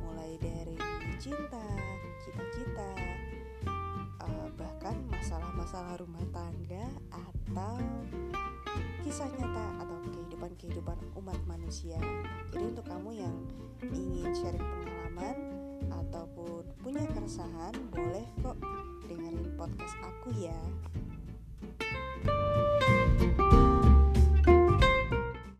mulai dari cinta, cita-cita, uh, bahkan masalah-masalah rumah tangga atau kisah nyata atau kehidupan-kehidupan umat manusia. Jadi untuk kamu yang ingin sharing pengalaman ataupun punya keresahan, boleh kok dengerin podcast aku ya.